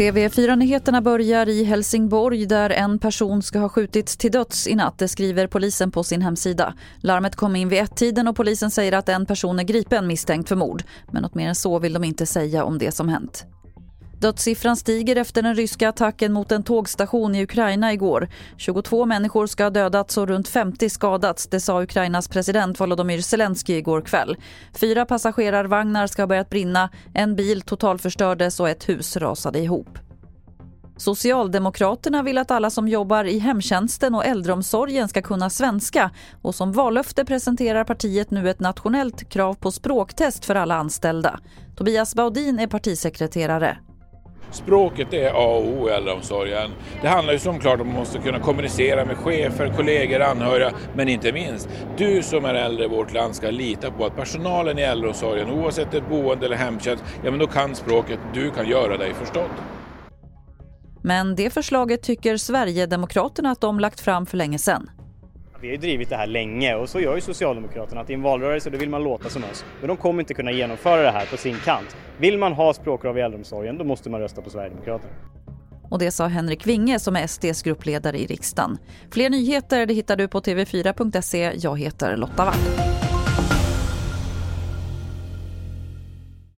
TV4-nyheterna börjar i Helsingborg där en person ska ha skjutits till döds i natt, det skriver polisen på sin hemsida. Larmet kom in vid ett-tiden och polisen säger att en person är gripen misstänkt för mord. Men något mer än så vill de inte säga om det som hänt. Dödssiffran stiger efter den ryska attacken mot en tågstation i Ukraina igår. 22 människor ska ha dödats och runt 50 skadats, det sa Ukrainas president Volodymyr Zelensky igår kväll. Fyra passagerarvagnar ska ha börjat brinna, en bil totalförstördes och ett hus rasade ihop. Socialdemokraterna vill att alla som jobbar i hemtjänsten och äldreomsorgen ska kunna svenska och som vallöfte presenterar partiet nu ett nationellt krav på språktest för alla anställda. Tobias Baudin är partisekreterare. Språket är A och O i äldreomsorgen. Det handlar ju såklart om att man måste kunna kommunicera med chefer, kollegor, anhöriga, men inte minst du som är äldre i vårt land ska lita på att personalen i äldreomsorgen, oavsett ett boende eller hemtjänst, ja men då kan språket, du kan göra dig förstådd. Men det förslaget tycker Sverigedemokraterna att de lagt fram för länge sedan. Vi har ju drivit det här länge och så gör ju Socialdemokraterna att i en valrörelse då vill man låta som oss. Men de kommer inte kunna genomföra det här på sin kant. Vill man ha språkkrav i äldreomsorgen då måste man rösta på Sverigedemokraterna. Och det sa Henrik Winge som är SDs gruppledare i riksdagen. Fler nyheter det hittar du på tv4.se. Jag heter Lotta Wall.